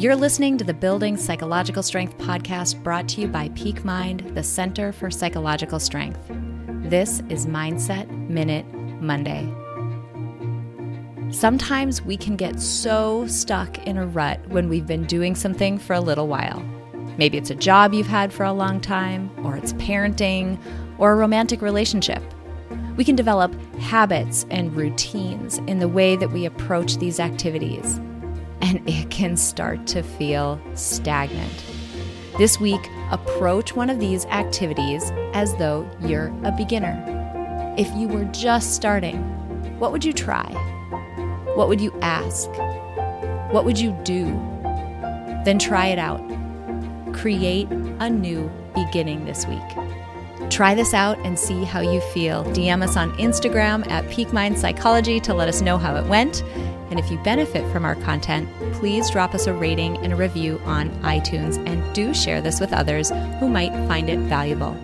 You're listening to the Building Psychological Strength podcast brought to you by Peak Mind, the Center for Psychological Strength. This is Mindset Minute Monday. Sometimes we can get so stuck in a rut when we've been doing something for a little while. Maybe it's a job you've had for a long time, or it's parenting, or a romantic relationship. We can develop habits and routines in the way that we approach these activities, and it can start to feel stagnant. This week, approach one of these activities as though you're a beginner. If you were just starting, what would you try? What would you ask? What would you do? Then try it out. Create a new beginning this week. Try this out and see how you feel. DM us on Instagram at Peak Mind Psychology to let us know how it went. And if you benefit from our content, please drop us a rating and a review on iTunes and do share this with others who might find it valuable.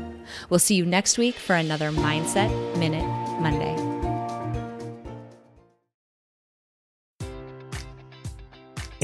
We'll see you next week for another Mindset Minute Monday.